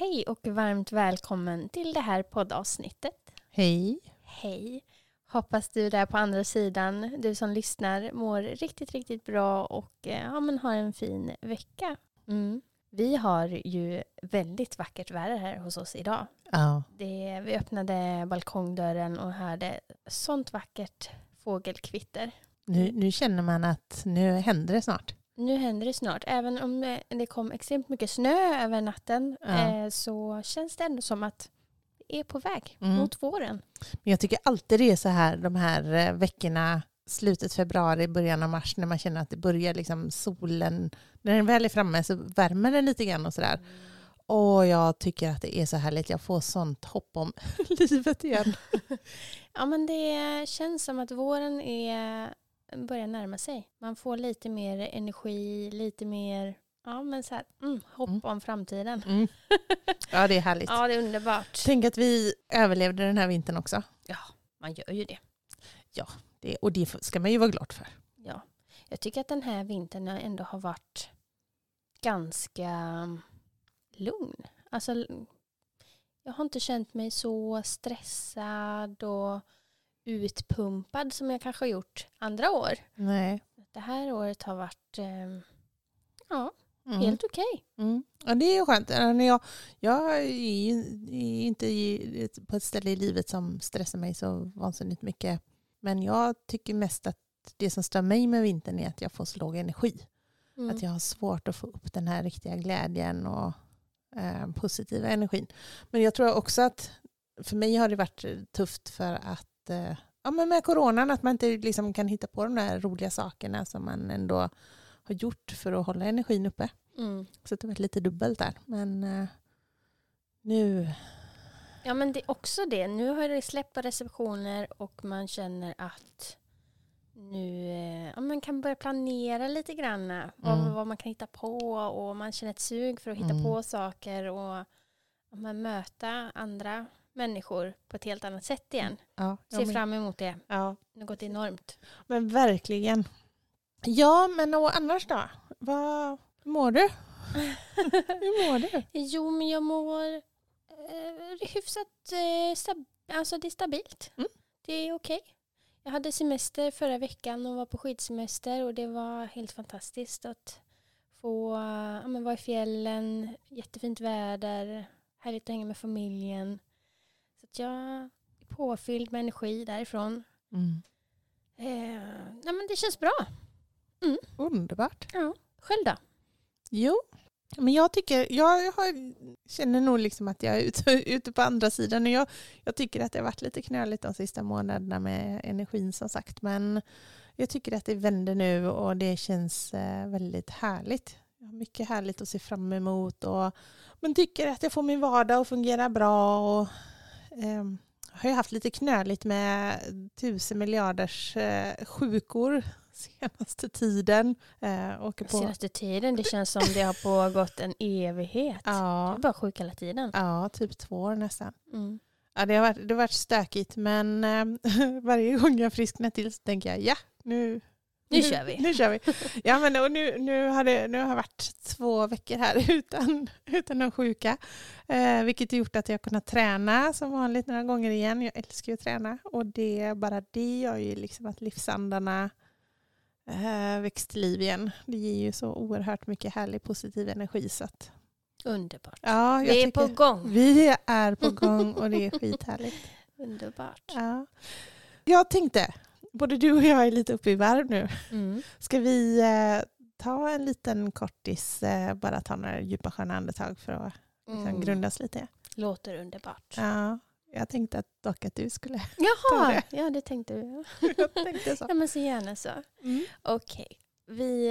Hej och varmt välkommen till det här poddavsnittet. Hej! Hej! Hoppas du där på andra sidan, du som lyssnar, mår riktigt, riktigt bra och eh, ja, men har en fin vecka. Mm. Vi har ju väldigt vackert väder här hos oss idag. Ja. Det, vi öppnade balkongdörren och hörde sånt vackert fågelkvitter. Nu, nu känner man att nu händer det snart. Nu händer det snart. Även om det- det kom extremt mycket snö över natten Ja. eh, så känns det ändå som att vi är på väg Mm. mot våren. Men jag tycker alltid det är så här de här eh, veckorna, slutet februari, början av mars, när man känner att det börjar liksom solen, när den väl är framme så värmer den lite grann och sådär. Och jag tycker att det är så härligt, jag får sånt hopp om livet igen. Ja men det känns som att våren är, börjar närma sig. Man får lite mer energi, lite mer ja, men så här, mm, hopp Mm. om framtiden. Mm. Ja, det är härligt. Ja det är underbart. Tänk att vi överlevde den här vintern också. Man gör ju det. Det, och det ska man ju vara glad för. Ja. Jag tycker att den här vintern ändå har varit ganska lugn. Alltså, jag har inte känt mig så stressad och utpumpad som jag kanske har gjort andra år. Nej. Det här året har varit eh, ja, Mm. helt okej. Mm. Ja, det är ju skönt. Jag, jag är ju inte på ett ställe i livet som stressar mig så vansinnigt mycket. Men jag tycker mest att det som stör mig med vintern är att jag får så låg energi. Mm. Att jag har svårt att få upp den här riktiga glädjen och eh, positiva energin. Men jag tror också att för mig har det varit tufft för att eh, ja, men med coronan, att man inte liksom kan hitta på de där roliga sakerna som man ändå har gjort för att hålla energin uppe. Mm. Så det har varit lite dubbelt där. Men eh, nu... Ja men det är också det. Nu har det släppt receptioner och man känner att nu eh, ja, man kan börja planera lite grann eh, vad, Mm. vad man kan hitta på och man känner ett sug för att hitta Mm. på saker och ja, möta andra människor på ett helt annat sätt igen. Ja, Ser fram emot det. ja, gått enormt. men verkligen. Ja, men och annars då? Vad mår du? Hur mår du? Jo men jag mår eh, hyfsat eh, stab- alltså det är stabilt. Mm. Det är okej. Jag hade semester förra veckan och var på skidsemester och det var helt fantastiskt att få ja, men vara i fjällen, jättefint väder, härligt att hänga med familjen. Att jag är påfylld med energi därifrån. Mm. Eh, nej, men det känns bra. Underbart. Ja. Själv då? Jo, men jag tycker, jag har, känner nog liksom att jag är ute, ute på andra sidan och jag, jag tycker att det har varit lite knöligt de sista månaderna med energin som sagt. Men jag tycker att det vänder nu och det känns eh, väldigt härligt. Jag har mycket härligt att se fram emot och men tycker att jag får min vardag att fungera bra och ehm, har ju haft lite knöligt med tusen miljarders eh, sjukor senaste tiden. Eh, åker på, Senaste tiden, det känns som det har pågått en evighet. Ja, är bara sjuk hela tiden. ja, typ två år nästan. Mm. Ja, det, har varit, det har varit stökigt men eh, varje gång jag frisknar till så tänker jag ja, nu, Nu kör vi. Nu kör vi. Ja, men, och nu, nu, har det, nu har jag varit två veckor här utan, utan någon sjuka. Eh, vilket gjort att jag kunnat träna som vanligt några gånger igen. Jag älskar ju att träna och det, bara det gör ju liksom att livsandarna eh, väcks till liv igen. Det ger ju så oerhört mycket härlig positiv energi. Så att, Underbart. ja, Vi är på gång. Vi är på gång och det är skithärligt. Underbart. Ja. Jag tänkte, både du och jag är lite uppe i varv nu. Mm. Ska vi eh, ta en liten kortis, eh, bara ta några djupa sköna andetag för att liksom, Mm. grundas lite? Låter underbart. Ja, jag tänkte att dock att du skulle ta Jaha, det. ja det tänkte du. jag tänkte så. Ja men så gärna så. Mm. Okej, Vi,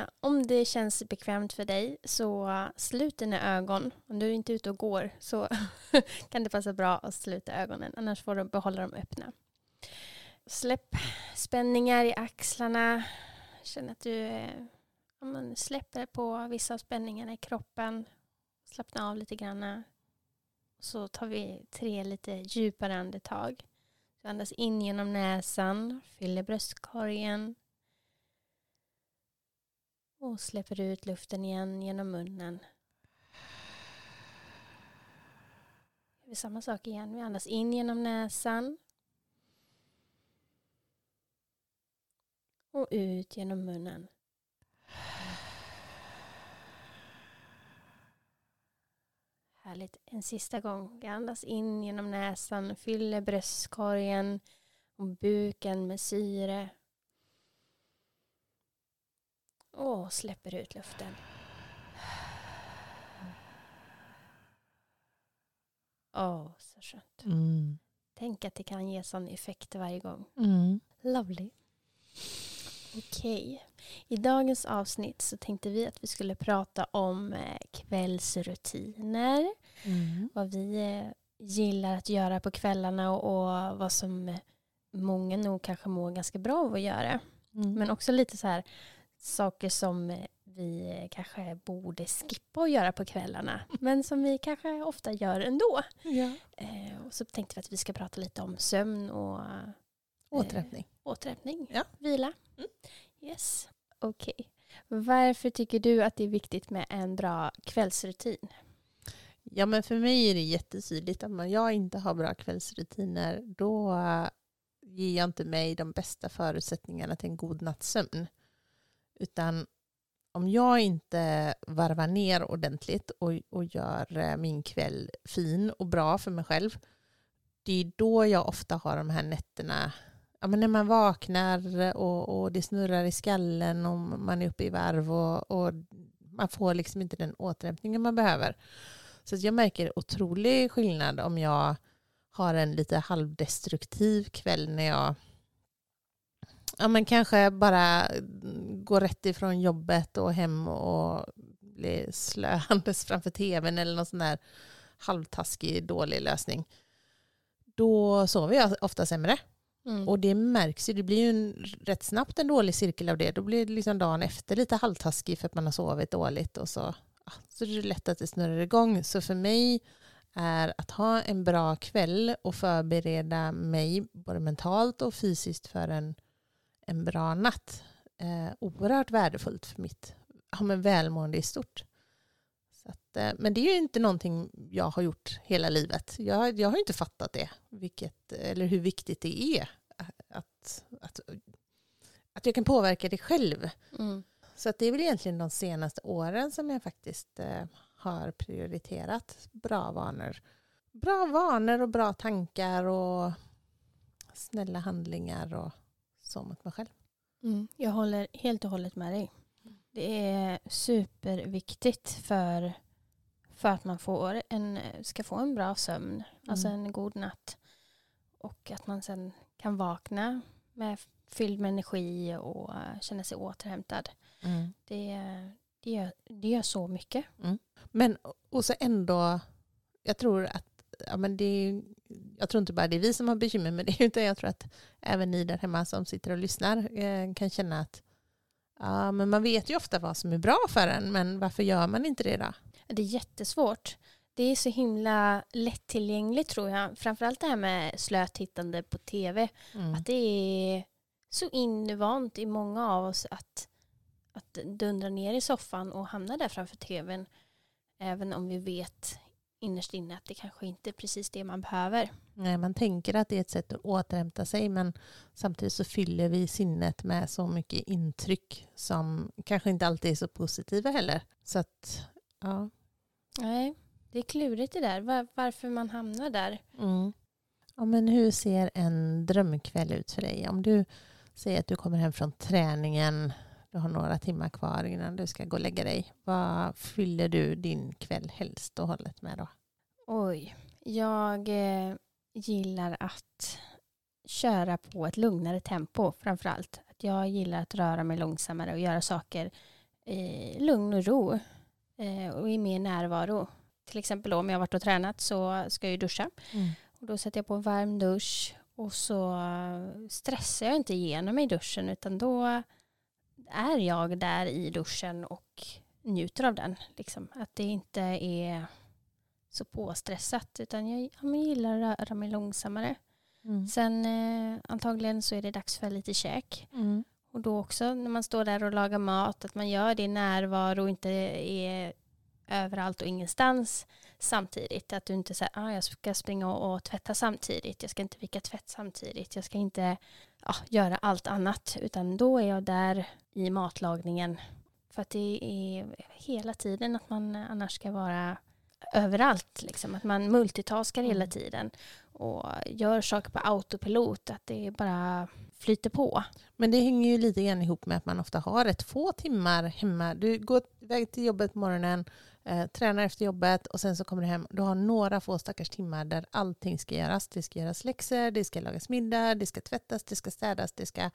eh, om det känns bekvämt för dig så slut dina ögon. Om du är inte är ute och går så kan det passa bra att sluta ögonen. Annars får du behålla dem öppna. Släpp spänningar i axlarna. Känn att du eh, ja, släpper på vissa av spänningarna i kroppen. Slappna av lite grann. Så tar vi tre lite djupare andetag. Så andas in genom näsan, fyller bröstkorgen. Och släpper ut luften igen genom munnen. Vi samma sak igen. Vi andas in genom näsan. Och ut genom munnen. Härligt. En sista gång. Andas in genom näsan, fyller bröstkorgen och buken med syre. Och släpper ut luften. Åh, så skönt. Mm. Tänk att det kan ge sån effekt varje gång. Mm. Lovely. Okej. I dagens avsnitt så tänkte vi att vi skulle prata om eh, kvällsrutiner. Mm. Vad vi eh, gillar att göra på kvällarna och, och vad som många nog kanske mår ganska bra av att göra. Mm. Men också lite så här saker som eh, vi kanske borde skippa att göra på kvällarna. Men som vi kanske ofta gör ändå. ja. Och så tänkte vi att vi ska prata lite om sömn och eh, Återhämtning. återhämtning, Ja. vila. Mm. Yes, okej. Varför tycker du att det är viktigt med en bra kvällsrutin? Ja men för mig är det jättetydligt att om jag inte har bra kvällsrutiner då äh, ger jag inte mig de bästa förutsättningarna till en god natts sömn. Utan om jag inte varvar ner ordentligt och, och gör äh, min kväll fin och bra för mig själv, det är då jag ofta har de här nätterna Ja, men när man vaknar och, och det snurrar i skallen och man är uppe i varv och, och man får liksom inte den återhämtningen man behöver. Så att jag märker otrolig skillnad om jag har en lite halvdestruktiv kväll när jag ja, men kanske bara går rätt ifrån jobbet och hem och blir slöandes framför tvn eller någon sån där halvtaskig dålig lösning. Då sover jag ofta sämre. Mm. Och det märks ju, det blir ju en, rätt snabbt en dålig cirkel av det. Då blir det liksom dagen efter lite halvtaskig för att man har sovit dåligt och så, så är det lätt att det snurrar igång. Så för mig är att ha en bra kväll och förbereda mig både mentalt och fysiskt för en, en bra natt eh, oerhört värdefullt för mitt ja, men välmående i stort. Så att, eh, men det är ju inte någonting jag har gjort hela livet. Jag, jag har inte fattat det, vilket, eller hur viktigt det är att, att, att jag kan påverka det själv. Mm. Så att det är väl egentligen de senaste åren som jag faktiskt eh, har prioriterat bra vanor. Bra vanor och bra tankar och snälla handlingar och så mot mig själv. Mm. Jag håller helt och hållet med dig. Det är superviktigt för, för att man får en, ska få en bra sömn, alltså Mm. en god natt. Och att man sen kan vakna med fylld med energi och eh, känna sig återhämtad. Det, det, gör, det gör så mycket. Men och så ändå, jag tror att ja, men det är, jag tror inte bara det är vi som har bekymmer med det, utan jag tror att även ni där hemma som sitter och lyssnar eh, kan känna att ja, men man vet ju ofta vad som är bra för en, men varför gör man inte det då? Det är jättesvårt. Det är så himla lättillgängligt tror jag. Framförallt det här med slötittande på tv. Mm. Att det är så invant i många av oss att, att dundra ner i soffan och hamna där framför tvn. Även om vi vet innerst inne att det kanske inte är precis det man behöver. Nej, man tänker att det är ett sätt att återhämta sig, men samtidigt så fyller vi sinnet med så mycket intryck som kanske inte alltid är så positiva heller. Så att, ja. Nej, det är klurigt det där. Var, varför man hamnar där. Mm. Ja, men hur ser en drömkväll ut för dig? Om du säger att du kommer hem från träningen, du har några timmar kvar innan du ska gå och lägga dig. Vad fyller du din kväll helst och hållet med då? Oj, jag eh, gillar att köra på ett lugnare tempo framför allt. Att jag gillar att röra mig långsammare och göra saker i lugn och ro eh, och i mer närvaro. Till exempel då, om jag har varit och tränat så ska jag ju duscha. Mm. Och då sätter jag på en varm dusch och så stressar jag inte igenom mig i duschen utan då är jag där i duschen och njuter av den. Liksom. Att det inte är så påstressat utan jag, ja, jag gillar att röra mig långsammare. Mm. Sen eh, antagligen så är det dags för lite käk. Mm. Och då också när man står där och lagar mat att man gör det i närvaro och inte är överallt och ingenstans samtidigt. Att du inte säger ah, jag ska springa och, och, tvätta samtidigt, jag ska inte vika tvätt samtidigt, jag ska inte ah, göra allt annat. Utan då är jag där i matlagningen. För att det är hela tiden att man annars ska vara överallt. Liksom. Att man multitaskar hela Mm. tiden och gör saker på autopilot. Att det bara flyter på. Men det hänger ju lite grann ihop med att man ofta har rätt få timmar hemma. Du går iväg till jobbet på morgonen, eh, tränar efter jobbet och sen så kommer du hem. Du har några få stackars timmar där allting ska göras. Det ska göras läxor, det ska lagas middag, det ska tvättas, det ska städas, det ska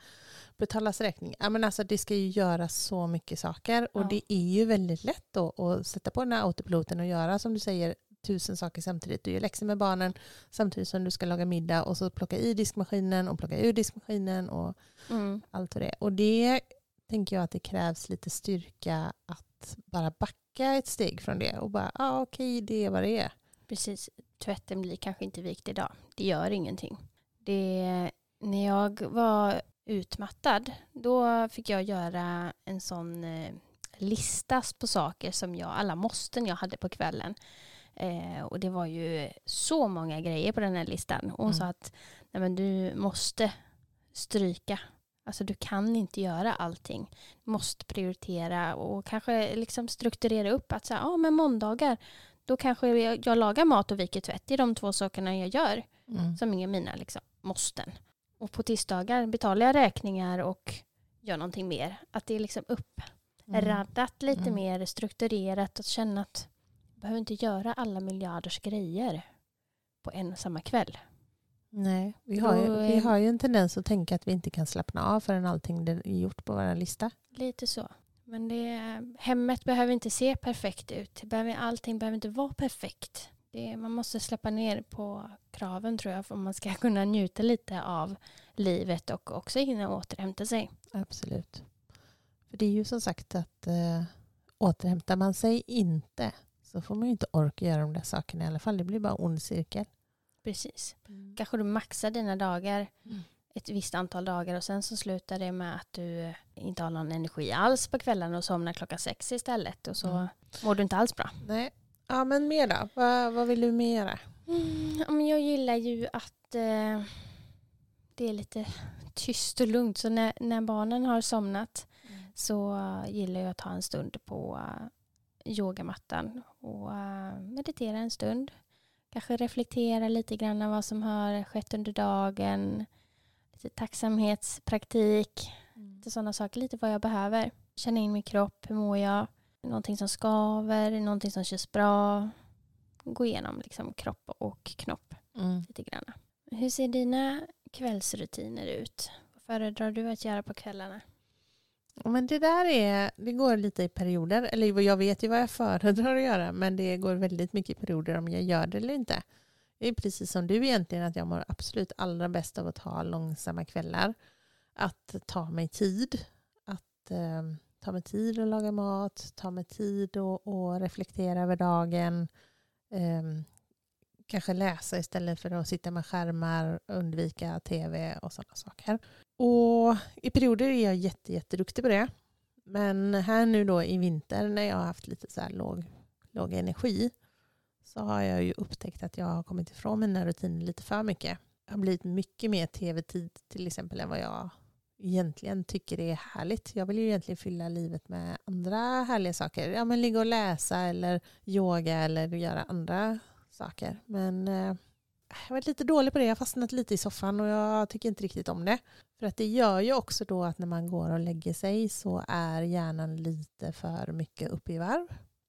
betalas räkning. Ja, men alltså, det ska ju göras så mycket saker och Ja. det är ju väldigt lätt då att sätta på den här autopiloten och göra som du säger tusen saker samtidigt. Du gör läxor med barnen samtidigt som du ska laga middag och så plocka i diskmaskinen och plocka ur diskmaskinen och Mm. allt och det. Och det tänker jag att det krävs lite styrka att bara backa ett steg från det och bara, ja ah, okej det är vad det är. Precis. Tvätten blir kanske inte vikt idag. Det gör ingenting. Det, när jag var utmattad, då fick jag göra en sån eh, lista på saker som jag, alla måsten jag hade på kvällen. Eh, och det var ju så många grejer på den här listan. Och hon Mm. sa att Nej, men du måste stryka. Alltså du kan inte göra allting. Du måste prioritera och kanske liksom strukturera upp att så här, ah, men måndagar då kanske jag, jag lagar mat och viker tvätt. Det är de två sakerna jag gör Mm. som är mina liksom, måsten. Och på tisdagar betalar jag räkningar och gör någonting mer. Att det är liksom uppraddat lite Mm. mer strukturerat och känna att jag behöver inte göra alla miljarders grejer på en och samma kväll. Nej, vi har, ju, vi eh, har ju en tendens att tänka att vi inte kan slappna av förrän allting är gjort på vår lista. Lite så. Men det, hemmet behöver inte se perfekt ut. Behöver, allting behöver inte vara perfekt. Det, man måste släppa ner på kraven tror jag om man ska kunna njuta lite av livet och också hinna återhämta sig. Absolut. För det är ju som sagt att eh, återhämtar man sig inte så får man ju inte orka göra de där sakerna i alla fall. Det blir bara ond cirkel. Precis. Kanske du maxar dina dagar Mm. ett visst antal dagar och sen så slutar det med att du inte har någon energi alls på kvällen och somnar klockan sex istället och så Mm. mår du inte alls bra. Nej. Ja men mer då? Vad, vad vill du mer göra? Mm, jag gillar ju att eh, det är lite tyst och lugnt. Så när, när barnen har somnat så eh, gillar jag att ta en stund på eh, yogamattan och eh, meditera en stund. Kanske reflektera lite grann av vad som har skett under dagen. Lite tacksamhetspraktik. Lite sådana saker. Lite vad jag behöver. Känna in min kropp. Hur mår jag? Någonting som skaver. Någonting som känns bra. Gå igenom liksom kropp och knopp Mm. lite grann. Hur ser dina kvällsrutiner ut? Vad föredrar du att göra på kvällarna? Men det där är, det går lite i perioder. Eller jag vet ju vad jag föredrar att göra men det går väldigt mycket i perioder om jag gör det eller inte. Det är precis som du egentligen att jag mår absolut allra bäst av att ha långsamma kvällar. Att ta mig tid. Att eh, ta mig tid att laga mat. Ta mig tid att och reflektera över dagen. Eh, kanske läsa istället för att sitta med skärmar, undvika tv och sådana saker. Och i perioder är jag jätte, jätteduktig på det. Men här nu då i vinter när jag har haft lite så här låg, låg energi så har jag ju upptäckt att jag har kommit ifrån mina rutiner lite för mycket. Jag har blivit mycket mer tv-tid till exempel än vad jag egentligen tycker är härligt. Jag vill ju egentligen fylla livet med andra härliga saker. Ja, men ligga och läsa eller yoga eller göra andra saker. Men eh, jag varit lite dålig på det. Jag har fastnat lite i soffan och jag tycker inte riktigt om det. För att det gör ju också då att när man går och lägger sig så är hjärnan lite för mycket uppe i varv.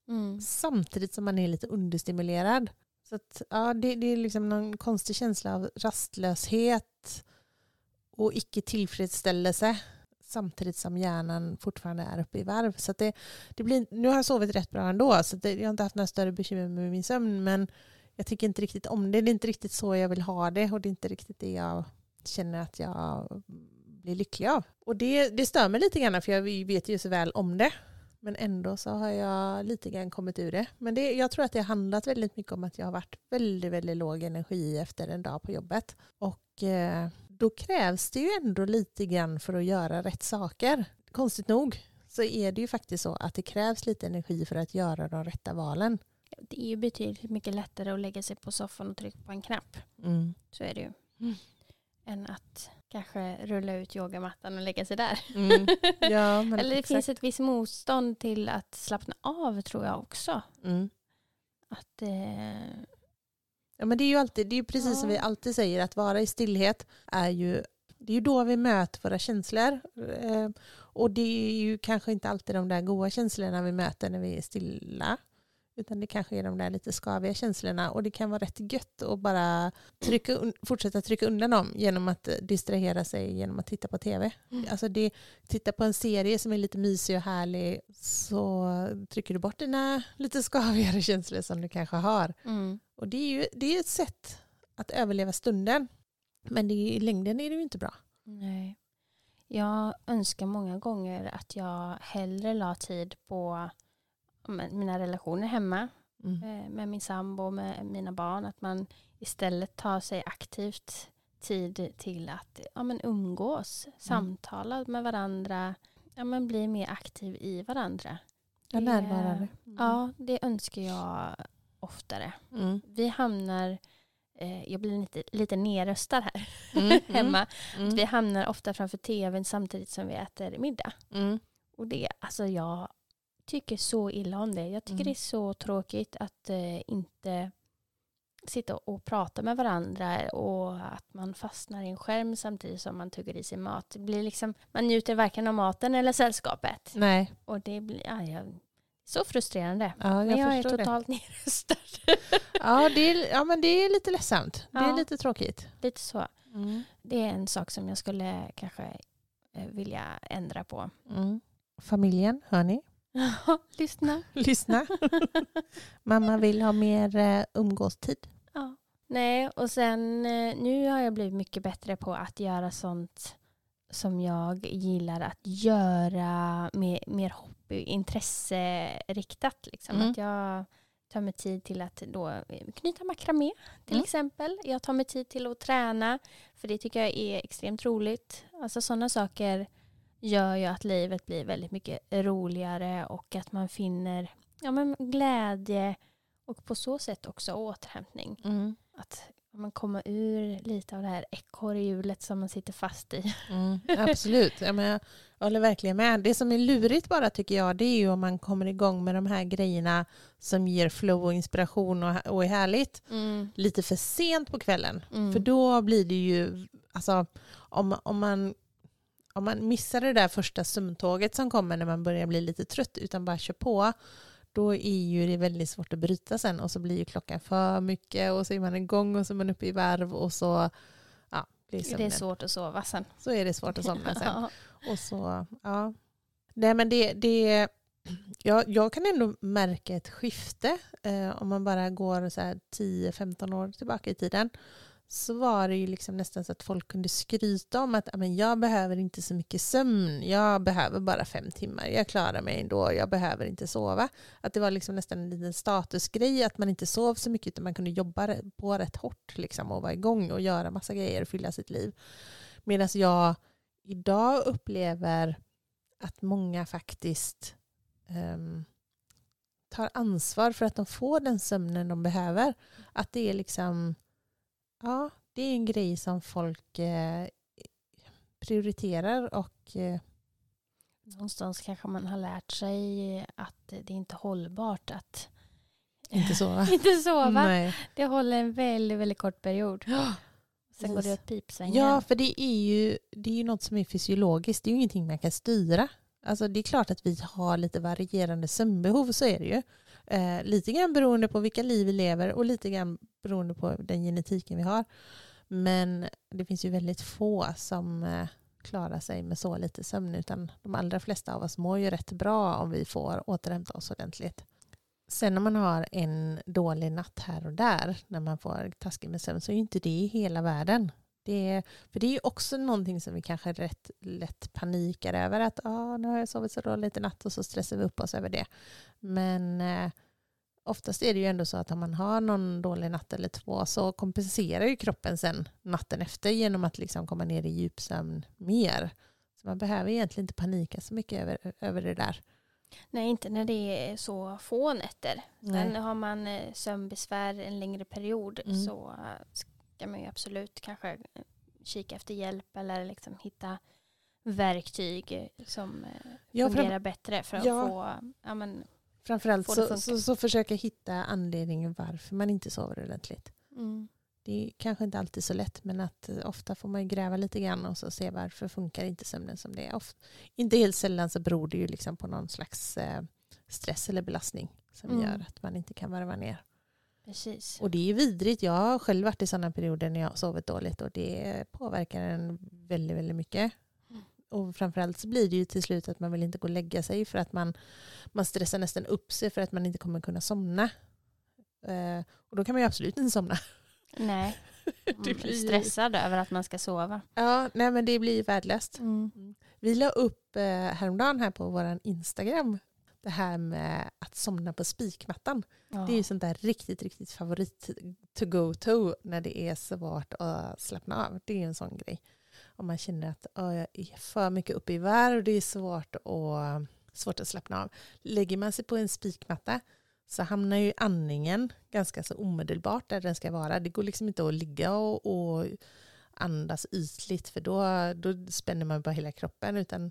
Mm. Samtidigt som man är lite understimulerad. Så att, ja, det, det är liksom någon konstig känsla av rastlöshet och icke tillfredsställelse samtidigt som hjärnan fortfarande är uppe i varv. Så det, det blir, nu har jag sovit rätt bra ändå, så det, jag har inte haft några större bekymmer med min sömn, men jag tycker inte riktigt om det. Det är inte riktigt så jag vill ha det och det är inte riktigt det jag känner att jag blir lycklig av. Och det, det stör mig lite grann för jag vet ju så väl om det. Men ändå så har jag lite grann kommit ur det. Men det, jag tror att det har handlat väldigt mycket om att jag har varit väldigt, väldigt låg energi efter en dag på jobbet. Och eh, då krävs det ju ändå lite grann för att göra rätt saker. Konstigt nog så är det ju faktiskt så att det krävs lite energi för att göra de rätta valen. Det är ju betydligt mycket lättare att lägga sig på soffan och trycka på en knapp. Mm. Så är det ju. Mm. Än att kanske rulla ut yogamattan och lägga sig där. Mm. Ja, Eller det exakt. finns ett visst motstånd till att slappna av tror jag också. Mm. Att eh... Ja men det är ju alltid, det är precis ja. som vi alltid säger, att vara i stillhet är ju det är ju då vi möter våra känslor. Eh, och det är ju kanske inte alltid de där goda känslorna vi möter när vi är stilla. Utan det kanske är de där lite skaviga känslorna och det kan vara rätt gött att bara trycka, fortsätta trycka undan dem genom att distrahera sig genom att titta på tv. Mm. Alltså det, titta på en serie som är lite mysig och härlig så trycker du bort dina lite skavigare känslor som du kanske har. Mm. Och det är ju det är ett sätt att överleva stunden. Men det i längden är det ju inte bra. Nej. Jag önskar många gånger att jag hellre la tid på mina relationer hemma mm. Eh, med min sambo och med mina barn. Att man istället tar sig aktivt tid till att ja, men umgås, mm. samtala med varandra, ja, men bli mer aktiv i varandra. Ja, närvarande. Mm. Ja, det önskar jag oftare. Mm. Vi hamnar eh, jag blir lite, lite nerröstad här mm, hemma. Mm. Vi hamnar ofta framför tvn samtidigt som vi äter middag. Mm. Och det, alltså jag tycker så illa om det. Jag tycker mm. det är så tråkigt att eh, inte sitta och prata med varandra och att man fastnar i en skärm samtidigt som man tuggar i sig mat. Det blir liksom, man njuter varken av maten eller sällskapet. Nej. Och det blir ja, jag, så frustrerande. Ja, jag men jag är totalt nedröstad. ja, det är, ja, men det är lite ledsamt. Det är lite tråkigt. Lite så. Mm. Det är en sak som jag skulle kanske eh, vilja ändra på. Mm. Familjen, hör ni? lyssna. lyssna. Mamma vill ha mer uh, umgåstid. Ja. Nej, och sen uh, nu har jag blivit mycket bättre på att göra sånt som jag gillar att göra med mer hobby, intresseriktat. Liksom. Mm. Att jag tar mig tid till att då knyta makramé till mm. exempel. Jag tar mig tid till att träna för det tycker jag är extremt roligt. Alltså sådana saker gör ju att livet blir väldigt mycket roligare och att man finner ja, men glädje och på så sätt också återhämtning. Mm. Att man kommer ur lite av det här ekorrhjulet som man sitter fast i. Mm, absolut, ja, men jag håller verkligen med. Det som är lurigt bara tycker jag det är ju om man kommer igång med de här grejerna som ger flow och inspiration och, och är härligt mm. lite för sent på kvällen. Mm. För då blir det ju, alltså om, om man om man missar det där första sömntåget som kommer när man börjar bli lite trött utan bara kör på då är ju det väldigt svårt att bryta sen och så blir ju klockan för mycket och så är man igång och så är man uppe i varv och så ja, blir det är svårt att sova sen. Så är det svårt att somna sen. och så, ja. Nej men det, det jag, jag kan ändå märka ett skifte eh, om man bara går 10-15 år tillbaka i tiden så var det ju liksom nästan så att folk kunde skryta om att men jag behöver inte så mycket sömn, jag behöver bara fem timmar, jag klarar mig ändå, jag behöver inte sova. Att det var liksom nästan en liten statusgrej att man inte sov så mycket utan man kunde jobba på rätt hårt liksom, och vara igång och göra massa grejer och fylla sitt liv. Medan jag idag upplever att många faktiskt um, tar ansvar för att de får den sömnen de behöver. Att det är liksom Ja, det är en grej som folk eh, prioriterar och eh, Någonstans kanske man har lärt sig att det är inte hållbart att inte sova. inte sova. Nej. Det håller en väldigt, väldigt kort period. Sen går det åt pipsvängen. Ja, för det är ju det är ju något som är fysiologiskt. Det är ju ingenting man kan styra. Alltså det är klart att vi har lite varierande sömnbehov, så är det ju. Eh, lite grann beroende på vilka liv vi lever och lite grann beroende på den genetiken vi har. Men det finns ju väldigt få som eh, klarar sig med så lite sömn utan de allra flesta av oss mår ju rätt bra om vi får återhämta oss ordentligt. Sen om man har en dålig natt här och där när man får taskig med sömn så är ju inte det hela världen. Det för det är ju också någonting som vi kanske rätt lätt panikar över. Att ah, nu har jag sovit så dåligt i natt och så stressar vi upp oss över det. Men eh, oftast är det ju ändå så att om man har någon dålig natt eller två så kompenserar ju kroppen sen natten efter genom att liksom komma ner i djupsömn mer. Så man behöver egentligen inte panika så mycket över, över det där. Nej, inte när det är så få nätter. Sen har man eh, sömnbesvär en längre period mm. så eh, ska man ju absolut kanske eh, kika efter hjälp eller liksom hitta verktyg som ja, fungerar bättre för att ja. få ja, men, Framförallt så, så, så försöka hitta anledningen varför man inte sover ordentligt. Mm. Det är kanske inte alltid så lätt men att eh, ofta får man gräva lite grann och så se varför funkar inte sömnen som det är. Ofta, inte helt sällan så beror det ju liksom på någon slags eh, stress eller belastning som mm. gör att man inte kan varva ner. Precis. Och det är vidrigt. Jag har själv varit i sådana perioder när jag har sovit dåligt och det påverkar en väldigt, väldigt mycket och framförallt så blir det ju till slut att man vill inte gå och lägga sig för att man, man stressar nästan upp sig för att man inte kommer kunna somna. Eh, och då kan man ju absolut inte somna. Nej, man blir stressad över att man ska sova. Ja, nej men det blir ju värdelöst. Mm. mm. Vi la upp eh, häromdagen här på vår Instagram det här med att somna på spikmattan. Ja. Det är ju sånt där riktigt, riktigt favorit to go to när det är svårt att slappna av. Det är en sån grej om man känner att oh, jag är för mycket uppe i varv och det är svårt, och, svårt att slappna av. Lägger man sig på en spikmatta så hamnar ju andningen ganska så omedelbart där den ska vara. Det går liksom inte att ligga och, och andas ytligt för då, då spänner man bara hela kroppen utan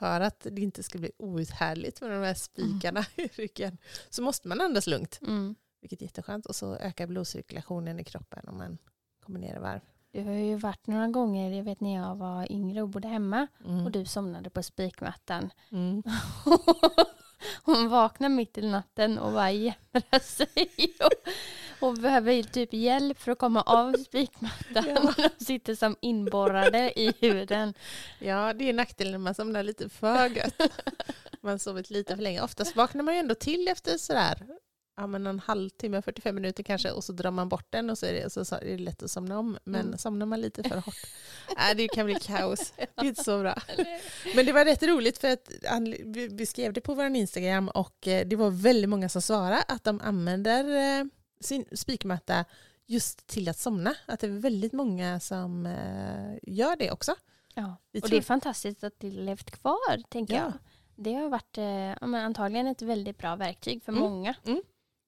för att det inte ska bli outhärdligt med de här spikarna mm. i ryggen så måste man andas lugnt. Mm. Vilket är jätteskönt och så ökar blodcirkulationen i kroppen om man kommer ner i varv. Du har ju varit några gånger, jag vet när jag var yngre och bodde hemma mm. och du somnade på spikmattan. Mm. Hon vaknar mitt i natten och bara jämrar sig och, och behöver typ hjälp för att komma av spikmattan. Ja. Och sitter som inborrade i huden. Ja, det är nackdelen när man somnar lite för gött. Man har sovit lite för länge. Oftast vaknar man ju ändå till efter sådär ja, men en halvtimme, 45 minuter kanske och så drar man bort den och så är det, så, är det lätt att somna om. Men mm. somnar man lite för hårt, äh, det kan bli kaos. Det är inte så bra. Men det var rätt roligt för att vi skrev det på vår Instagram och eh, det var väldigt många som svarade att de använder eh, sin spikmatta just till att somna. Att det är väldigt många som eh, gör det också. Ja, och det är fantastiskt att det levt kvar, tänker ja. jag. Det har varit eh, antagligen ett väldigt bra verktyg för mm. många. Mm.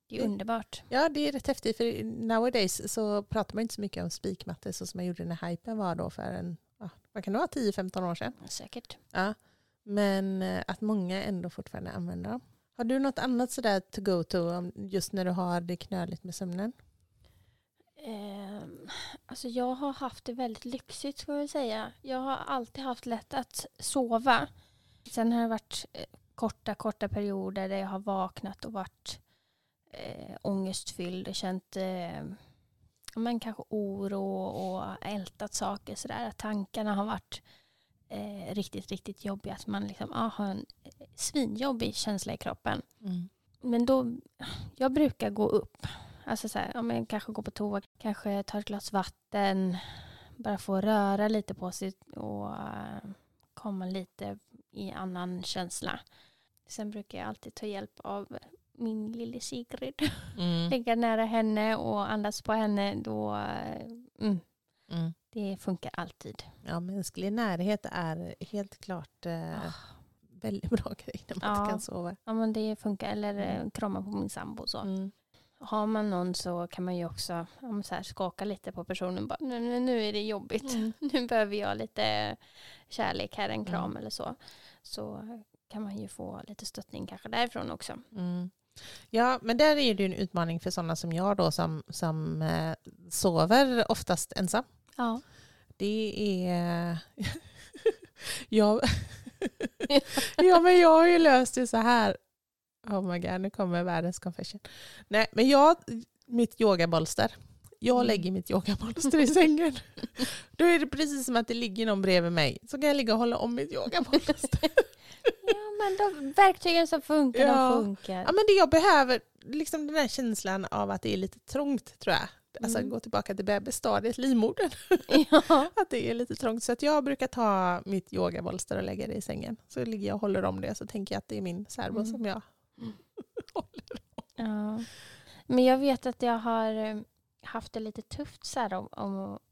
Det är underbart. Ja, det är rätt häftigt. För nowadays så pratar man inte så mycket om spikmattor så som man gjorde när hypen var då för en, vad kan det vara, 10-15 år sedan? Säkert. Ja. Men eh, att många ändå fortfarande använder dem. Har du något annat sådär to go to just när du har det knöligt med sömnen? Eh, alltså jag har haft det väldigt lyxigt ska jag säga. Jag har alltid haft lätt att sova. Sen har det varit eh, korta, korta perioder där jag har vaknat och varit eh, ångestfylld och känt eh, men kanske oro och ältat saker sådär. Tankarna har varit eh, riktigt, riktigt jobbiga. Att man liksom, ah, har en svinjobbig känsla i kroppen. Mm. Men då, jag brukar gå upp. Alltså så här, ja, men kanske gå på toa, kanske ta ett glas vatten, bara få röra lite på sig och uh, komma lite i annan känsla. Sen brukar jag alltid ta hjälp av min lille Sigrid. Mm. Ligga nära henne och andas på henne. Då, eh, mm, mm. Det funkar alltid. Ja, mänsklig närhet är helt klart eh, oh. väldigt bra grej när man ja. kan sova. Ja, men det funkar. Eller eh, mm. krama på min sambo. Så. Mm. Har man någon så kan man ju också så här, skaka lite på personen. Bara, nu, nu är det jobbigt. Mm. Nu behöver jag lite kärlek här, en kram eller så. Så kan man ju få lite stöttning kanske därifrån också. Mm. Ja, men där är det ju en utmaning för sådana som jag då som, som eh, sover oftast ensam. Ja. Det är... jag... ja, men jag har ju löst det så här. Oh my god, nu kommer världens confession. Nej, men jag, mitt yogabolster jag Mm. lägger mitt yogabolster i sängen. Då är det precis som att det ligger någon bredvid mig. Så kan jag ligga och hålla om mitt yogabolster. Ja, men de verktygen som funkar, Ja. de funkar. Ja, men det jag behöver, liksom den här känslan av att det är lite trångt tror jag. Alltså Mm. gå tillbaka till bebisstadiet, livmodern. Ja. Att det är lite trångt. Så att jag brukar ta mitt yogabolster och lägga det i sängen. Så ligger jag och håller om det. Så tänker jag att det är min särbo Mm. som jag Mm. håller. Ja. Men jag vet att jag har eh, haft det lite tufft så här, om,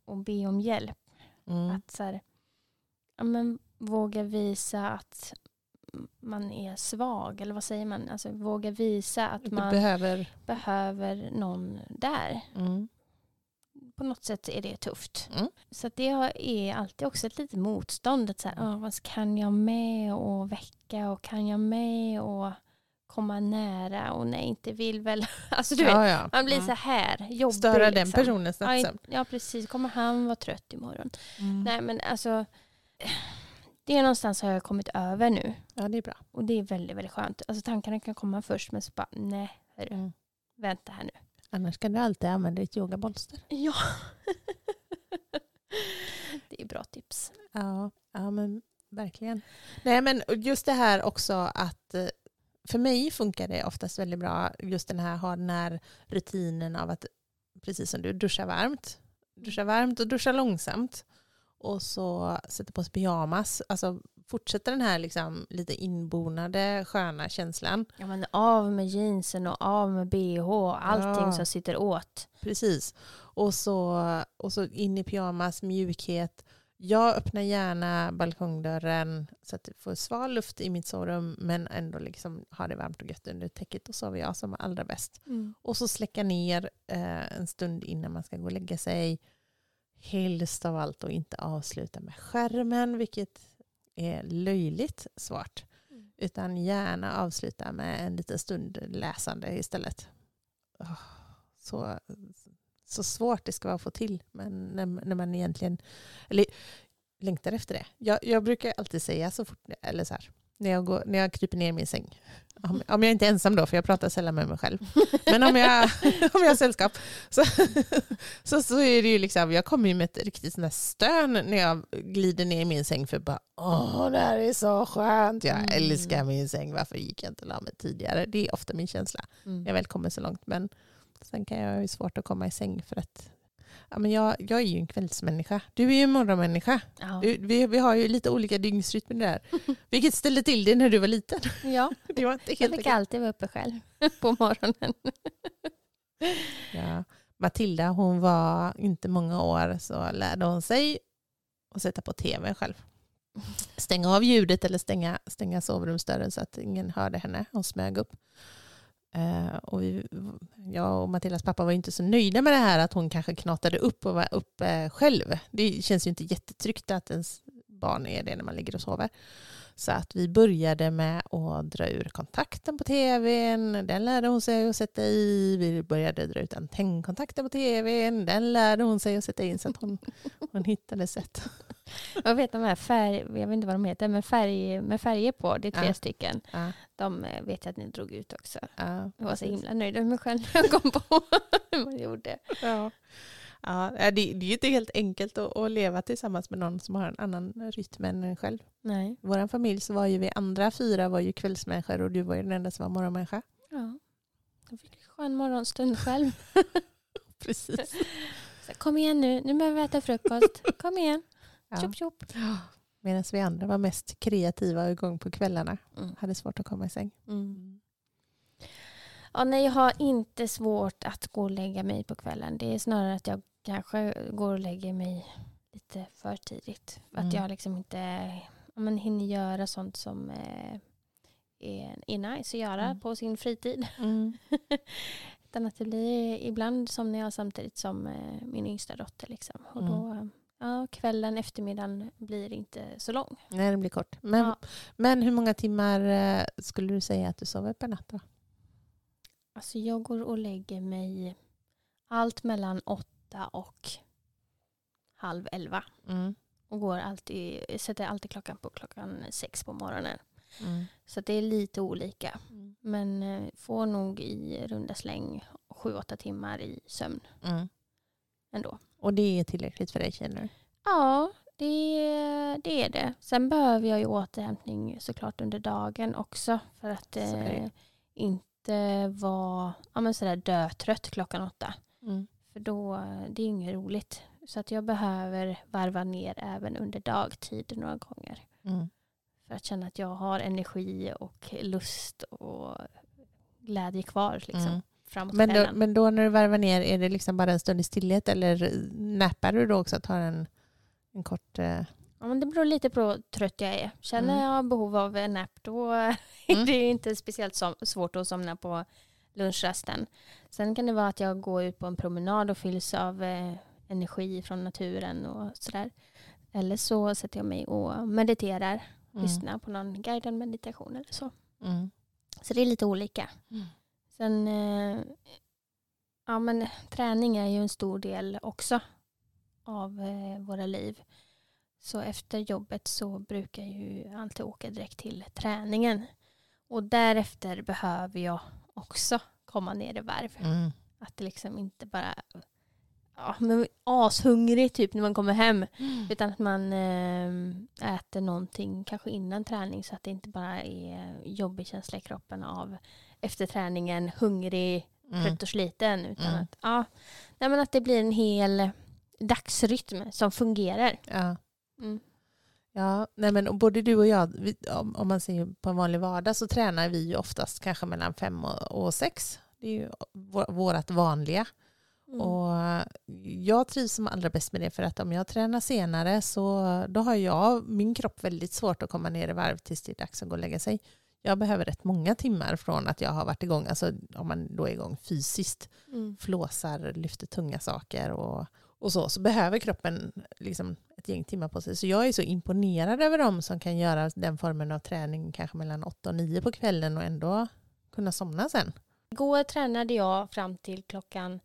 om att be om hjälp. Mm. Att så här, ja, men, våga visa att man är svag. Eller vad säger man? Alltså, våga visa att man behöver... behöver någon där. Mm. På något sätt är det tufft. Mm. Så det är alltid också ett litet motstånd. Att så här, "Ah, vad kan jag med och väcka och kan jag med och komma nära och nej inte vill väl. Alltså du vet, Ja, ja. man blir Mm. så här jobbig. Störa den liksom. personens Ja, nattsömn. i- ja precis, kommer han vara trött imorgon? Mm. Nej men alltså det är någonstans har jag kommit över nu Ja, det är bra. och det är väldigt väldigt skönt. Alltså tankarna kan komma först men så bara nej hörru, Mm. vänta här nu. Annars kan du alltid använda ditt yogabolster. Ja. det är bra tips. Ja, ja men verkligen. Nej men just det här också att eh, för mig funkar det oftast väldigt bra just den här, ha den här rutinen av att precis som du duscha varmt, duscha varmt och duscha långsamt och så sätta på sig pyjamas, alltså fortsätta den här liksom lite inbonade sköna känslan. Ja, men av med jeansen och av med bh och allting Ja. som sitter åt. Precis. Och så, och så in i pyjamas, mjukhet. Jag öppnar gärna balkongdörren så att det får sval luft i mitt sovrum men ändå liksom ha det varmt och gött under täcket. Och sover jag som allra bäst. Och så släcka ner eh, en stund innan man ska gå och lägga sig. Helst av allt och inte avsluta med skärmen vilket är löjligt svårt. Mm. Utan gärna avsluta med en liten stund läsande istället. Åh, så, så svårt det ska vara att få till. Men när, när man egentligen eller, längtar efter det. Jag, jag brukar alltid säga så fort, eller så här, när jag, går, när jag kryper ner i min säng. Om, om jag inte är ensam då, för jag pratar sällan med mig själv. Men om jag, om jag har sällskap så, så, så är det ju liksom, jag kommer ju med ett riktigt sånt stön när jag glider ner i min säng för bara åh det här är så skönt, jag Mm. älskar min säng, varför gick jag inte och la mig tidigare? Det är ofta min känsla Mm. jag väl kommer så långt. Men sen kan jag ha ju svårt att komma i säng för att ja, men jag, jag är ju en kvällsmänniska. Du är ju en morgonmänniska. Ja. Du, vi, vi har ju lite olika dygnsrytmer där. Vilket ställde till det när du var liten. ja, Det var inte jag helt fick okej. alltid vara uppe själv på morgonen. ja. Matilda hon var inte många år så lärde hon sig att sätta på tv själv. Stänga av ljudet eller stänga, stänga sovrumsdörren så att ingen hörde henne. Hon smög upp. Eh, och vi, jag och Matildas pappa var inte så nöjda med det här att hon kanske knatade upp och var uppe själv. Det känns ju inte jättetryggt att ens barn är det när man ligger och sover. Så att vi började med att dra ur kontakten på tvn. Den lärde hon sig att sätta i. Vi började dra ut antennkontakten på tvn. Den lärde hon sig att sätta in så att hon, hon hittade sätt. Jag vet de här färg, jag vet inte vad de heter, men färg, med färger på, det är tre Ja. stycken. Ja, De eh, vet jag att ni drog ut också. ja, Jag var så himla nöjd med mig själv när jag kom på hur man gjorde. Ja. Ja, det, det är ju inte helt enkelt att, att leva tillsammans med någon som har en annan rytm än en själv. Nej. Vår familj så var ju vi andra fyra var ju kvällsmänniskor och du var ju den enda som var morgonmänniska. Ja. Jag fick en skön morgonstund själv. Precis. Så, kom igen nu, nu behöver vi äta frukost. Kom igen, Ja. tjopp tjopp. Medan vi andra var mest kreativa och igång på kvällarna. Mm. Hade svårt att komma i säng. Mm. Ja, nej, jag har inte svårt att gå och lägga mig på kvällen. Det är snarare att jag kanske går och lägger mig lite för tidigt. För Mm. Att jag liksom inte men hinner göra sånt som eh, är, är nice att göra Mm. på sin fritid. Mm. Utan att det blir ibland somnar jag samtidigt som eh, min yngsta dotter. Liksom. Och Mm. då, ja, kvällen, eftermiddagen blir inte så lång. Nej, det blir kort. Men, Ja. men hur många timmar eh, skulle du säga att du sover per natt? Då? Alltså jag går och lägger mig allt mellan åtta och halv elva. Mm. Och går alltid, sätter alltid klockan på klockan sex på morgonen. Mm. Så det är lite olika. Men eh, får nog i runda släng sju, åtta timmar i sömn. Mm. ändå. Och det är tillräckligt för dig känner du? Ja, det, det är det. Sen behöver jag ju återhämtning såklart under dagen också för att eh, inte vara ja, men sådär dötrött klockan åtta. Mm. För då, det är inget roligt. Så att jag behöver varva ner även under dagtid några gånger. Mm. För att känna att jag har energi och lust och glädje kvar liksom, Mm. framåt Men, då, men då när du varvar ner, är det liksom bara en stund i stillhet eller nappar du då också? Tar en, en kort... Eh, Ja, men det beror lite på hur trött jag är. Känner Mm. jag behov av en nap då är Mm. det inte speciellt svårt att somna på lunchrasten. Sen kan det vara att jag går ut på en promenad och fylls av eh, energi från naturen och sådär. Eller så sätter jag mig och mediterar, mm. lyssnar på någon guidad meditation eller så. Mm. Så det är lite olika. Mm. Sen, eh, ja men träning är ju en stor del också av eh, våra liv. Så efter jobbet så brukar jag ju alltid åka direkt till träningen. Och därefter behöver jag också komma ner i varv. Mm. Att det liksom inte bara ja, men ashungrig typ när man kommer hem. Utan att man eh, äter någonting kanske innan träning så att det inte bara är jobbig känsla i kroppen av efter träningen, hungrig, Mm. trött och sliten. Utan Mm. att, ja, nej, men att det blir en hel dagsrytm som fungerar. Ja. Mm. Ja, nej men både du och jag, vi, om, man ser på en vanlig vardag så tränar vi ju oftast kanske mellan fem och, och sex. Det är ju vår, vårat vanliga. Mm. Och jag trivs som allra bäst med det för att om jag tränar senare så då har jag min kropp väldigt svårt att komma ner i varv tills det är dags att gå och lägga sig. Jag behöver rätt många timmar från att jag har varit igång, alltså om man då är igång fysiskt, Mm. flåsar, lyfter tunga saker och, och så, så behöver kroppen liksom ett gäng timmar på sig. Så jag är så imponerad över dem som kan göra den formen av träning kanske mellan 8 och 9 på kvällen och ändå kunna somna sen. Igår tränade jag fram till klockan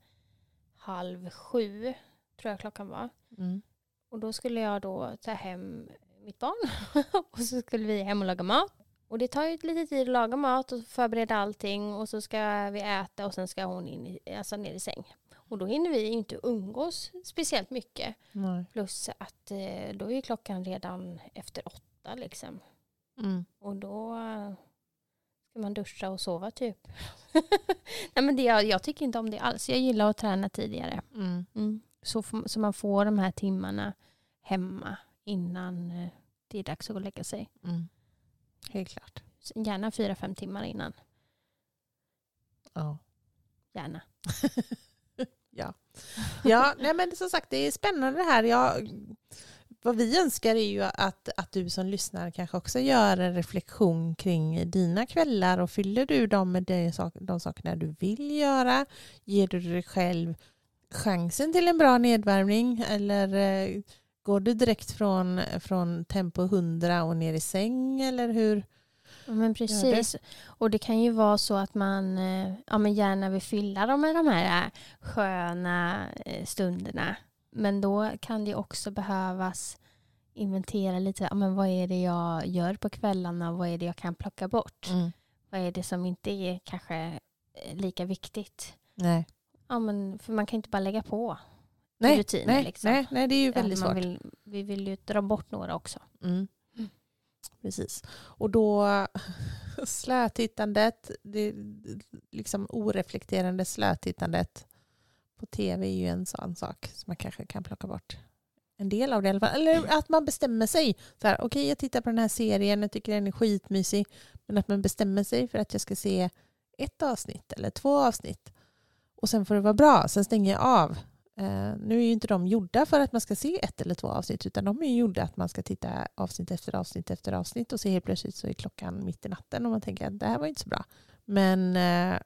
halv sju, tror jag klockan var. Mm. Och då skulle jag då ta hem mitt barn och så skulle vi hem och laga mat. Och det tar ju lite tid att laga mat och förbereda allting och så ska vi äta och sen ska hon in i, alltså ner i säng. Och då hinner vi ju inte umgås speciellt mycket. Nej. Plus att eh, då är ju klockan redan efter åtta liksom. Mm. Och då eh, ska man duscha och sova typ. Nej men det, jag, jag tycker inte om det alls. Jag gillar att träna tidigare. Mm. Så, f- så man får de här timmarna hemma innan eh, det är dags att gå och lägga sig. Mm. Helt klart. Så Gärna fyra, fem timmar innan. Ja. Gärna. ja. Ja, nej men som sagt det är spännande det här. Jag, vad vi önskar är ju att, att du som lyssnar kanske också gör en reflektion kring dina kvällar och fyller du dem med de, de sakerna du vill göra? Ger du dig själv chansen till en bra nedvärmning eller eh, går du direkt från, från tempo 100 och ner i säng eller hur? Men precis. Och det kan ju vara så att man eh, ja, men gärna vill fylla dem med de här eh, sköna eh, stunderna. Men då kan det också behövas inventera lite. Ja, men vad är det jag gör på kvällarna? Vad är det jag kan plocka bort? Mm. Vad är det som inte är kanske lika viktigt? Nej. Ja, men, för man kan inte bara lägga på. Nej, rutiner, nej, liksom. nej, nej, det är ju väldigt man svårt. Vill, vi vill ju dra bort några också. Mm. Precis. Och då slötittandet, det liksom oreflekterande slötittandet på tv är ju en sån sak som man kanske kan plocka bort. En del av det i alla fall. Eller att man bestämmer sig. Så här, Okej, jag tittar på den här serien, jag tycker den är skitmysig. Men att man bestämmer sig för att jag ska se ett avsnitt eller två avsnitt. Och sen får det vara bra, sen stänger jag av. Eh, nu är ju inte de gjorda för att man ska se ett eller två avsnitt utan de är ju gjorda att man ska titta avsnitt efter avsnitt efter avsnitt och se helt plötsligt så är klockan mitt i natten och man tänker att det här var inte så bra. Men eh,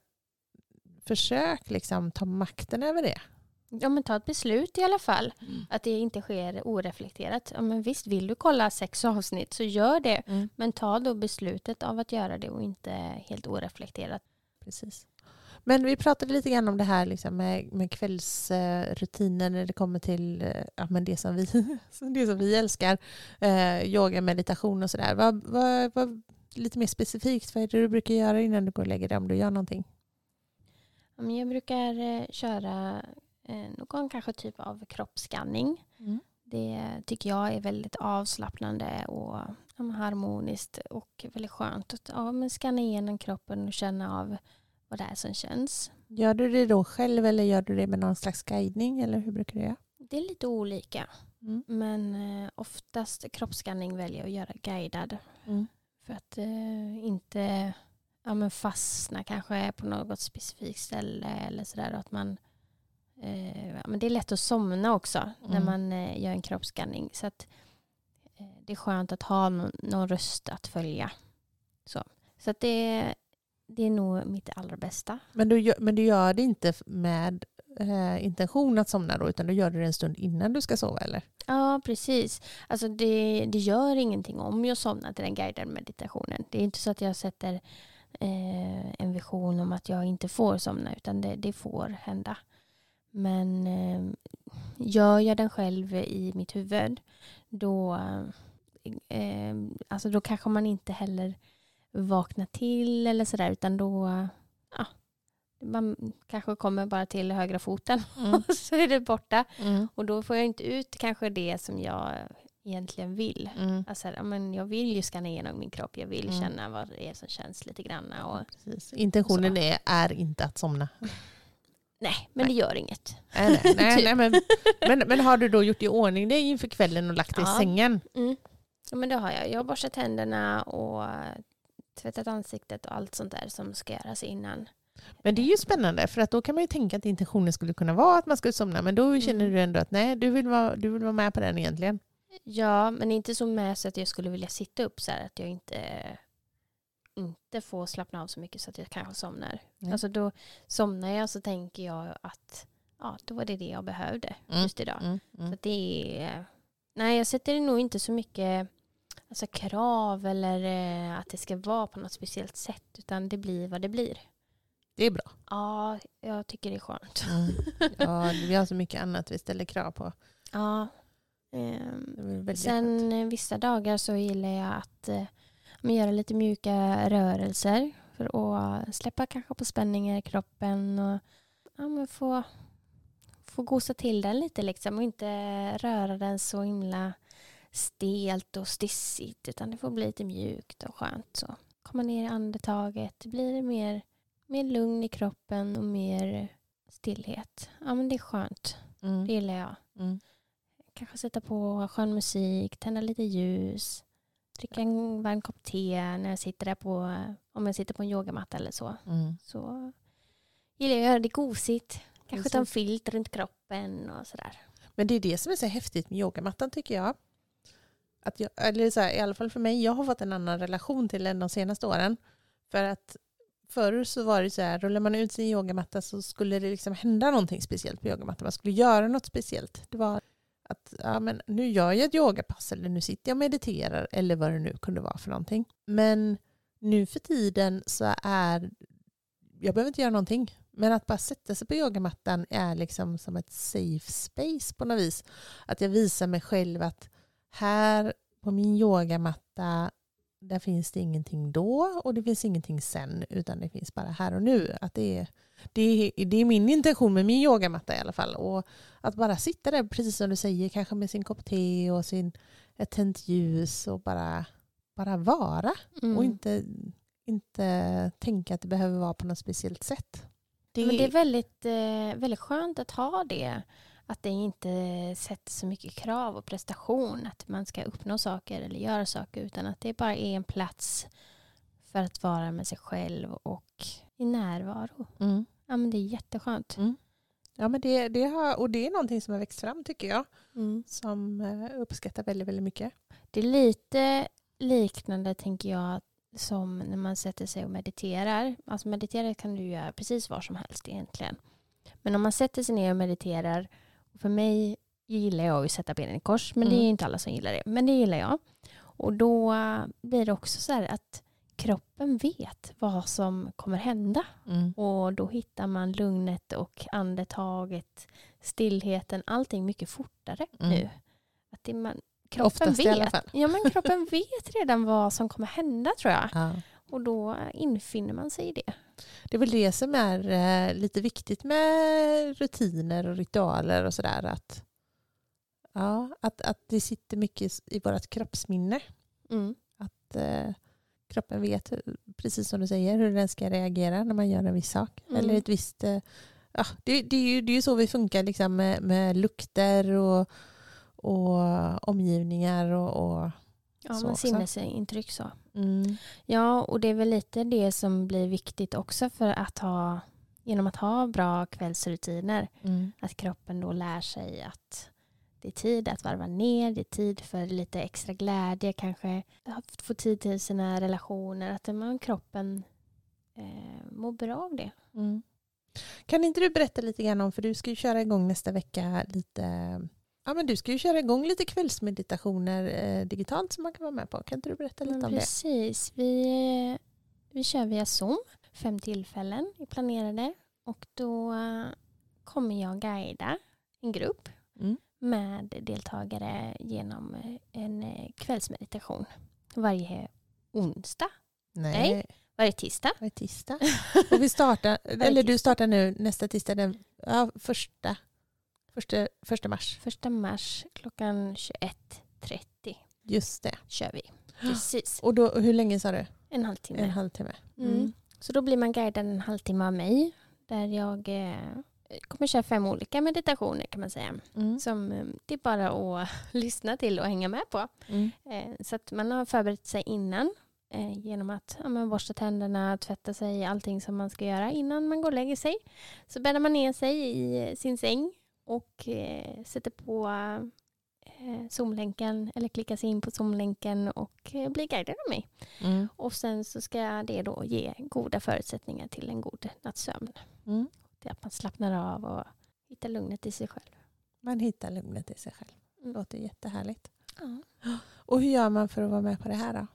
försök liksom ta makten över det. Ja, men ta ett beslut i alla fall. Att det inte sker oreflekterat. Ja, men visst, vill du kolla sex avsnitt så gör det. Mm. Men ta då beslutet av att göra det och inte helt oreflekterat. Precis. Men vi pratade lite grann om det här liksom med, med kvällsrutiner när det kommer till eh, ja, men det, som vi, det som vi älskar. Eh, yoga, meditation och sådär. Vad, vad, vad, lite mer specifikt, vad är det du brukar göra innan du går och lägger dig om du gör någonting? Jag brukar eh, köra eh, någon kanske typ av kroppsskanning. Mm. Det tycker jag är väldigt avslappnande och harmoniskt och väldigt skönt att ja, men skanna igenom kroppen och känna av vad det är som känns. Gör du det då själv eller gör du det med någon slags guidning eller hur brukar du göra? Det är lite olika Mm. men eh, oftast kroppsskanning väljer jag att göra guidad Mm. för att eh, inte ja, men fastna kanske på något specifikt ställe eller sådär. Att man, eh, ja, men det är lätt att somna också när Mm. man eh, gör en kroppsskanning. Så att, det är skönt att ha någon, någon röst att följa. Så, så att det, det är nog mitt allra bästa. Men, du gör, men du gör det inte med eh, intention att somna då utan du gör det en stund innan du ska sova eller? Ja, precis. Alltså det, det gör ingenting om jag somnar till den guidade meditationen. Det är inte så att jag sätter eh, en vision om att jag inte får somna, utan det, det får hända. Men eh, gör jag den själv i mitt huvud, då, eh, alltså då kanske man inte heller vaknar till eller sådär, utan då ja, man kanske kommer bara till högra foten Mm. och så är det borta. Mm. Och då får jag inte ut kanske det som jag egentligen vill. Mm. Alltså, men jag vill ju skanna igenom min kropp. Jag vill Mm. känna vad det är som känns lite grann. Och, Precis. Intentionen är, är inte att somna. nej, men det gör inget. Nej, nej, nej, Typ. nej, men, men, men har du då gjort i ordning dig inför kvällen och lagt dig Ja. i sängen? Mm. Ja, men det har jag. Jag har borstat tänderna och tvättat ansiktet och allt sånt där som ska göras innan. Men det är ju spännande för att då kan man ju tänka att intentionen skulle kunna vara att man skulle somna men då känner Mm. du ändå att nej, du vill vara, du vill vara med på den egentligen. Ja, men inte så med så att jag skulle vilja sitta upp så här att jag inte, inte får slappna av så mycket så att jag kanske somnar. Nej. Alltså då somnar jag så tänker jag att ja, då var det det jag behövde Mm. just idag. Mm. Så Mm. att det är, nej, jag sätter nog inte så mycket alltså, krav eller eh, att det ska vara på något speciellt sätt utan det blir vad det blir. Det är bra. Ja, jag tycker det är skönt. Mm. Ja, vi har så mycket annat vi ställer krav på. Ja. Ehm, skönt. Sen eh, vissa dagar så gillar jag att eh, göra lite mjuka rörelser för att släppa kanske på spänningar i kroppen och ja, men få, få gosa till den lite liksom och inte röra den så himla stelt och stissigt utan det får bli lite mjukt och skönt. Så komma ner i andetaget, det blir det mer, mer lugn i kroppen och mer stillhet. Ja men det är skönt, det Mm. gillar jag Mm. kanske sätta på skön musik, tända lite ljus, dricka en varm kopp te när jag sitter där på, om jag sitter på en yogamatta eller så. Mm. Så gillar jag att göra det gosigt. Kanske ta en filt runt kroppen och sådär. Men det är det som är så häftigt med yogamattan tycker jag. Att jag eller så här, I alla fall för mig, jag har fått en annan relation till den de senaste åren. För att förr så var det så här, rullar man ut sin yogamatta så skulle det liksom hända någonting speciellt på yogamattan. Man skulle göra något speciellt. Det var att ja, men nu gör jag ett yogapass eller nu sitter jag och mediterar eller vad det nu kunde vara för någonting. Men nu för tiden så är, jag behöver inte göra någonting. Men att bara sätta sig på yogamattan är liksom som ett safe space på något vis. Att jag visar mig själv att här på min yogamatta där finns det ingenting då och det finns ingenting sen utan det finns bara här och nu. Att det, är, det, är, det är min intention med min yogamatta i alla fall. Och att bara sitta där precis som du säger, kanske med sin kopp te och sin, ett tänt ljus och bara, bara vara. Mm. Och inte, inte tänka att det behöver vara på något speciellt sätt. Det, Men det är väldigt, eh, väldigt skönt att ha det. Att det inte sätter så mycket krav och prestation. Att man ska uppnå saker eller göra saker. Utan att det bara är en plats för att vara med sig själv och i närvaro. mm. Ja, men det är jätteskönt. Ja, men det, det har, och det är någonting som har växt fram tycker jag. Mm. Som eh, uppskattar väldigt, väldigt mycket. Det är lite liknande tänker jag som när man sätter sig och mediterar. Alltså meditera kan du göra precis var som helst egentligen. Men om man sätter sig ner och mediterar, för mig gillar jag att sätta benen i kors, men det Mm. är inte alla som gillar det. Men det gillar jag. Och då blir det också så här att kroppen vet vad som kommer hända. Mm. Och då hittar man lugnet och andetaget, stillheten, allting mycket fortare Mm. nu. Att det man, kroppen Oftast vet. i alla fall. Ja, men kroppen vet redan vad som kommer hända tror jag. Ja. Och då infinner man sig i det. Det är väl det som är eh, lite viktigt med rutiner och ritualer och sådär. Att, ja, att, att det sitter mycket i vårt kroppsminne. Mm. Att eh, kroppen vet, precis som du säger, hur den ska reagera när man gör en viss sak. Mm. Eller ett visst... Eh, ja, det, det, är ju, det är ju så vi funkar liksom, med, med lukter och, och omgivningar och, och Ja, också. sinnesintryck så. Mm, Ja, och det är väl lite det som blir viktigt också för att ha, genom att ha bra kvällsrutiner. mm, Att kroppen då lär sig att det är tid att varva ner, det är tid för lite extra glädje, kanske att få tid till sina relationer, att man, kroppen eh, mår bra av det. mm. Kan inte du berätta lite grann om, för du ska ju köra igång nästa vecka lite Ja, men du ska ju köra igång lite kvällsmeditationer eh, digitalt som man kan vara med på. Kan inte du berätta lite Men om det? precis, vi, vi kör via Zoom, fem tillfällen är planerade och då eh, kommer jag guida en grupp Mm. med deltagare genom eh, en eh, kvällsmeditation varje onsdag, Nej, varje tisdag. är tisdag. Och vi startar, eller du startar nu nästa tisdag den ja, första, första, första mars. Första mars klockan 21.30 Just det. kör vi. Precis, Och då, hur länge sa du? en halvtimme. En halvtimme. Mm. Så då blir man guidad en halvtimme av mig där jag eh, kommer köra fem olika meditationer kan man säga. Mm. Som eh, det är bara att lyssna till och hänga med på. Mm. Eh, så att man har förberett sig innan eh, genom att ja, men borsta tänderna, tvätta sig, allting som man ska göra innan man går och lägger sig. Så bäddar man ner sig i sin säng och eh, sätter på eh, Zoom-länken eller klickar sig in på Zoom-länken och eh, blir guidad av mig. Mm. Och sen så ska det då ge goda förutsättningar till en god nattsömn. Mm. Till att man slappnar av och hittar lugnet i sig själv. Man hittar lugnet i sig själv. Det Mm. låter jättehärligt. Ja. Och hur gör man för att vara med på det här då?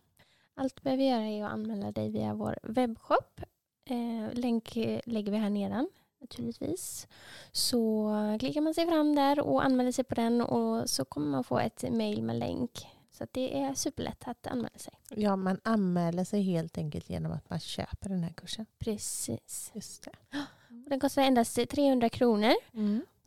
Allt du behöver göra är att anmäla dig via vår webbshop. Eh, länk eh, lägger vi här nedan naturligtvis. Så klickar man sig fram där och anmäler sig på den och så kommer man få ett mail med länk. Så det är superlätt att anmäla sig. Ja, man anmäler sig helt enkelt genom att man köper den här kursen. Precis. Just det. Och Den kostar endast 300 kronor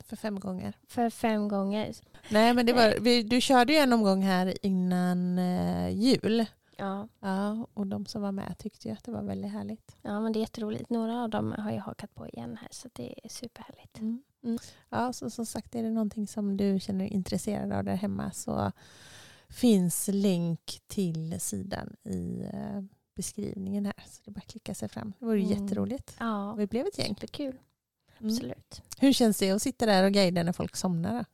För fem gånger. för fem gånger. Nej, men det var, vi, du körde ju en omgång här innan eh, jul. Ja, Ja, och de som var med tyckte ju att det var väldigt härligt. ja, men det är jätteroligt. Några av dem har jag hakat på igen här så det är superhärligt. Mm. Mm. Ja, så som sagt är det någonting som du känner dig intresserad av där hemma så finns länk till sidan i eh, beskrivningen här. Så det är bara att klicka sig fram. Det vore Mm. jätteroligt. Ja, Vi blev ett gäng. superkul. Mm. Absolut. Hur känns det att sitta där och guida när folk somnar?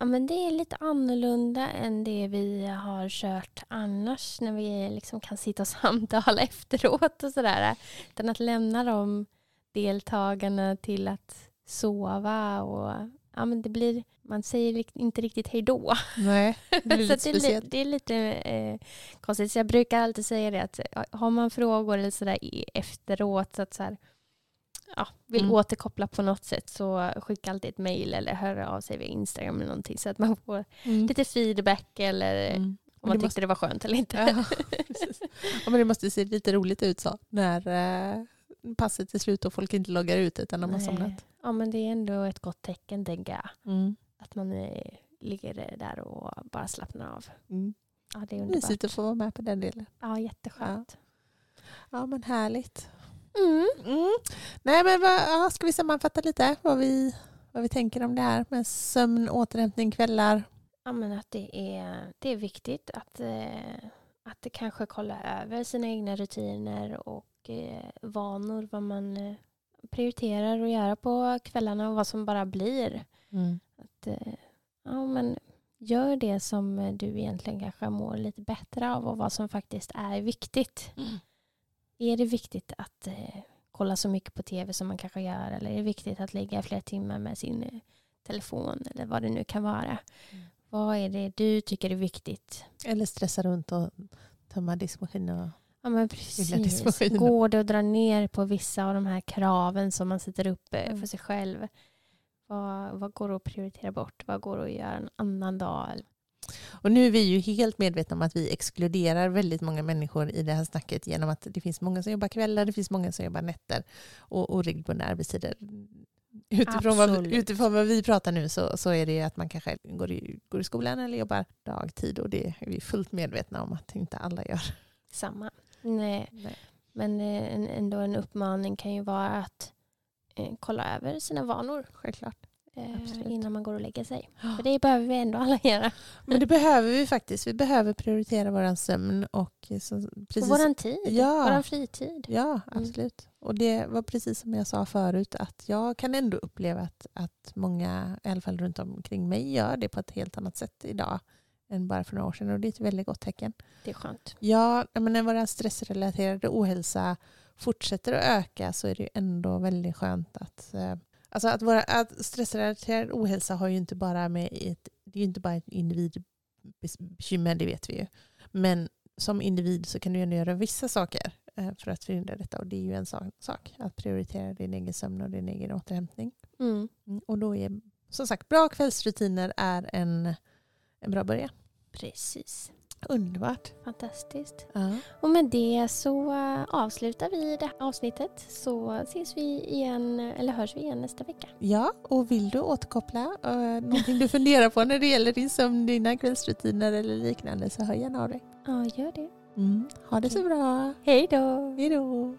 Ja, men det är lite annorlunda än det vi har kört annars när vi liksom kan sitta och samtala efteråt och sådär. Utan att lämna de deltagarna till att sova och ja, men det blir, man säger inte riktigt hej då. Nej, det så lite att det, är, det är lite eh, konstigt. Så jag brukar alltid säga det att ja, har man frågor eller sådär i- efteråt så att så här, ja, vill Mm. återkoppla på något sätt så skicka alltid ett mejl eller höra av sig via Instagram eller någonting så att man får Mm. lite feedback eller Mm. om man tyckte det var skönt eller inte. Ja, ja, men det måste se lite roligt ut så när eh, passet är slut och folk inte loggar ut utan de har Nej. somnat. Ja men det är ändå ett gott tecken tänker jag. Mm. Att man eh, ligger där och bara slappnar av. Mm. Ja det är underbart. Mysigt att få vara med på den delen. Ja jätteskönt. Ja men härligt. Mm. Mm. Nej men vad, ja, ska vi sammanfatta lite vad vi, vad vi tänker om det här med sömn, återhämtning, kvällar. Ja men att det är, det är viktigt att, eh, att det kanske kolla över sina egna rutiner och eh, vanor. Vad man eh, prioriterar att göra på kvällarna och vad som bara blir. Att, eh, ja, men gör det som du egentligen kanske mår lite bättre av och vad som faktiskt är viktigt. Är det viktigt att eh, kolla så mycket på tv som man kanske gör eller är det viktigt att ligga flera timmar med sin eh, telefon eller vad det nu kan vara. Mm. Vad är det du tycker är viktigt? Eller stressa runt och tömma diskmaskinen. Och... Ja men precis. Går det att dra ner på vissa av de här kraven som man sätter upp eh, Mm. för sig själv? Vad, vad går att prioritera bort? Vad går att göra en annan dag? Och nu är vi ju helt medvetna om att vi exkluderar väldigt många människor i det här snacket genom att det finns många som jobbar kvällar, det finns många som jobbar nätter och oregelbundna arbetstider. Utifrån vad, utifrån vad vi pratar nu så, så är det att man kanske går i, går i skolan eller jobbar dagtid och det är vi fullt medvetna om att inte alla gör. Samma. Nej. Nej. Men eh, ändå en uppmaning kan ju vara att eh, kolla över sina vanor. Självklart. Eh, innan man går och lägger sig. För det behöver vi ändå alla göra. Men det behöver vi faktiskt. Vi behöver prioritera vår sömn och, så, precis, och vår tid, ja, vår fritid. Ja, mm. absolut. Mm. Och det var precis som jag sa förut att jag kan ändå uppleva att, att många, i alla fall runt omkring mig, gör det på ett helt annat sätt idag än bara för några år sedan och det är ett väldigt gott tecken. Det är skönt. Ja, men när vår stressrelaterade ohälsa fortsätter att öka så är det ändå väldigt skönt att eh, Alltså att, vara, att stressrelaterad ohälsa har ju inte bara med ett, det är ju inte bara ett individbekymmer, det vet vi ju. Men som individ så kan du ändå göra vissa saker eh, för att förhindra detta. Och det är ju en sak, att prioritera din egen sömn och din egen återhämtning. Mm. mm och då är som sagt bra kvällsrutiner är en, en bra början. Precis. Underbart. Fantastiskt. Ja. Och med det så eh, avslutar vi det här avsnittet så ses vi igen, eller hörs vi igen nästa vecka. Ja, och vill du återkoppla uh, någonting du funderar på när det gäller din sömn, dina kvällsrutiner eller liknande så hör gärna av dig. Ja, gör det. Mm. Ha det så bra. Hej då. Hej då.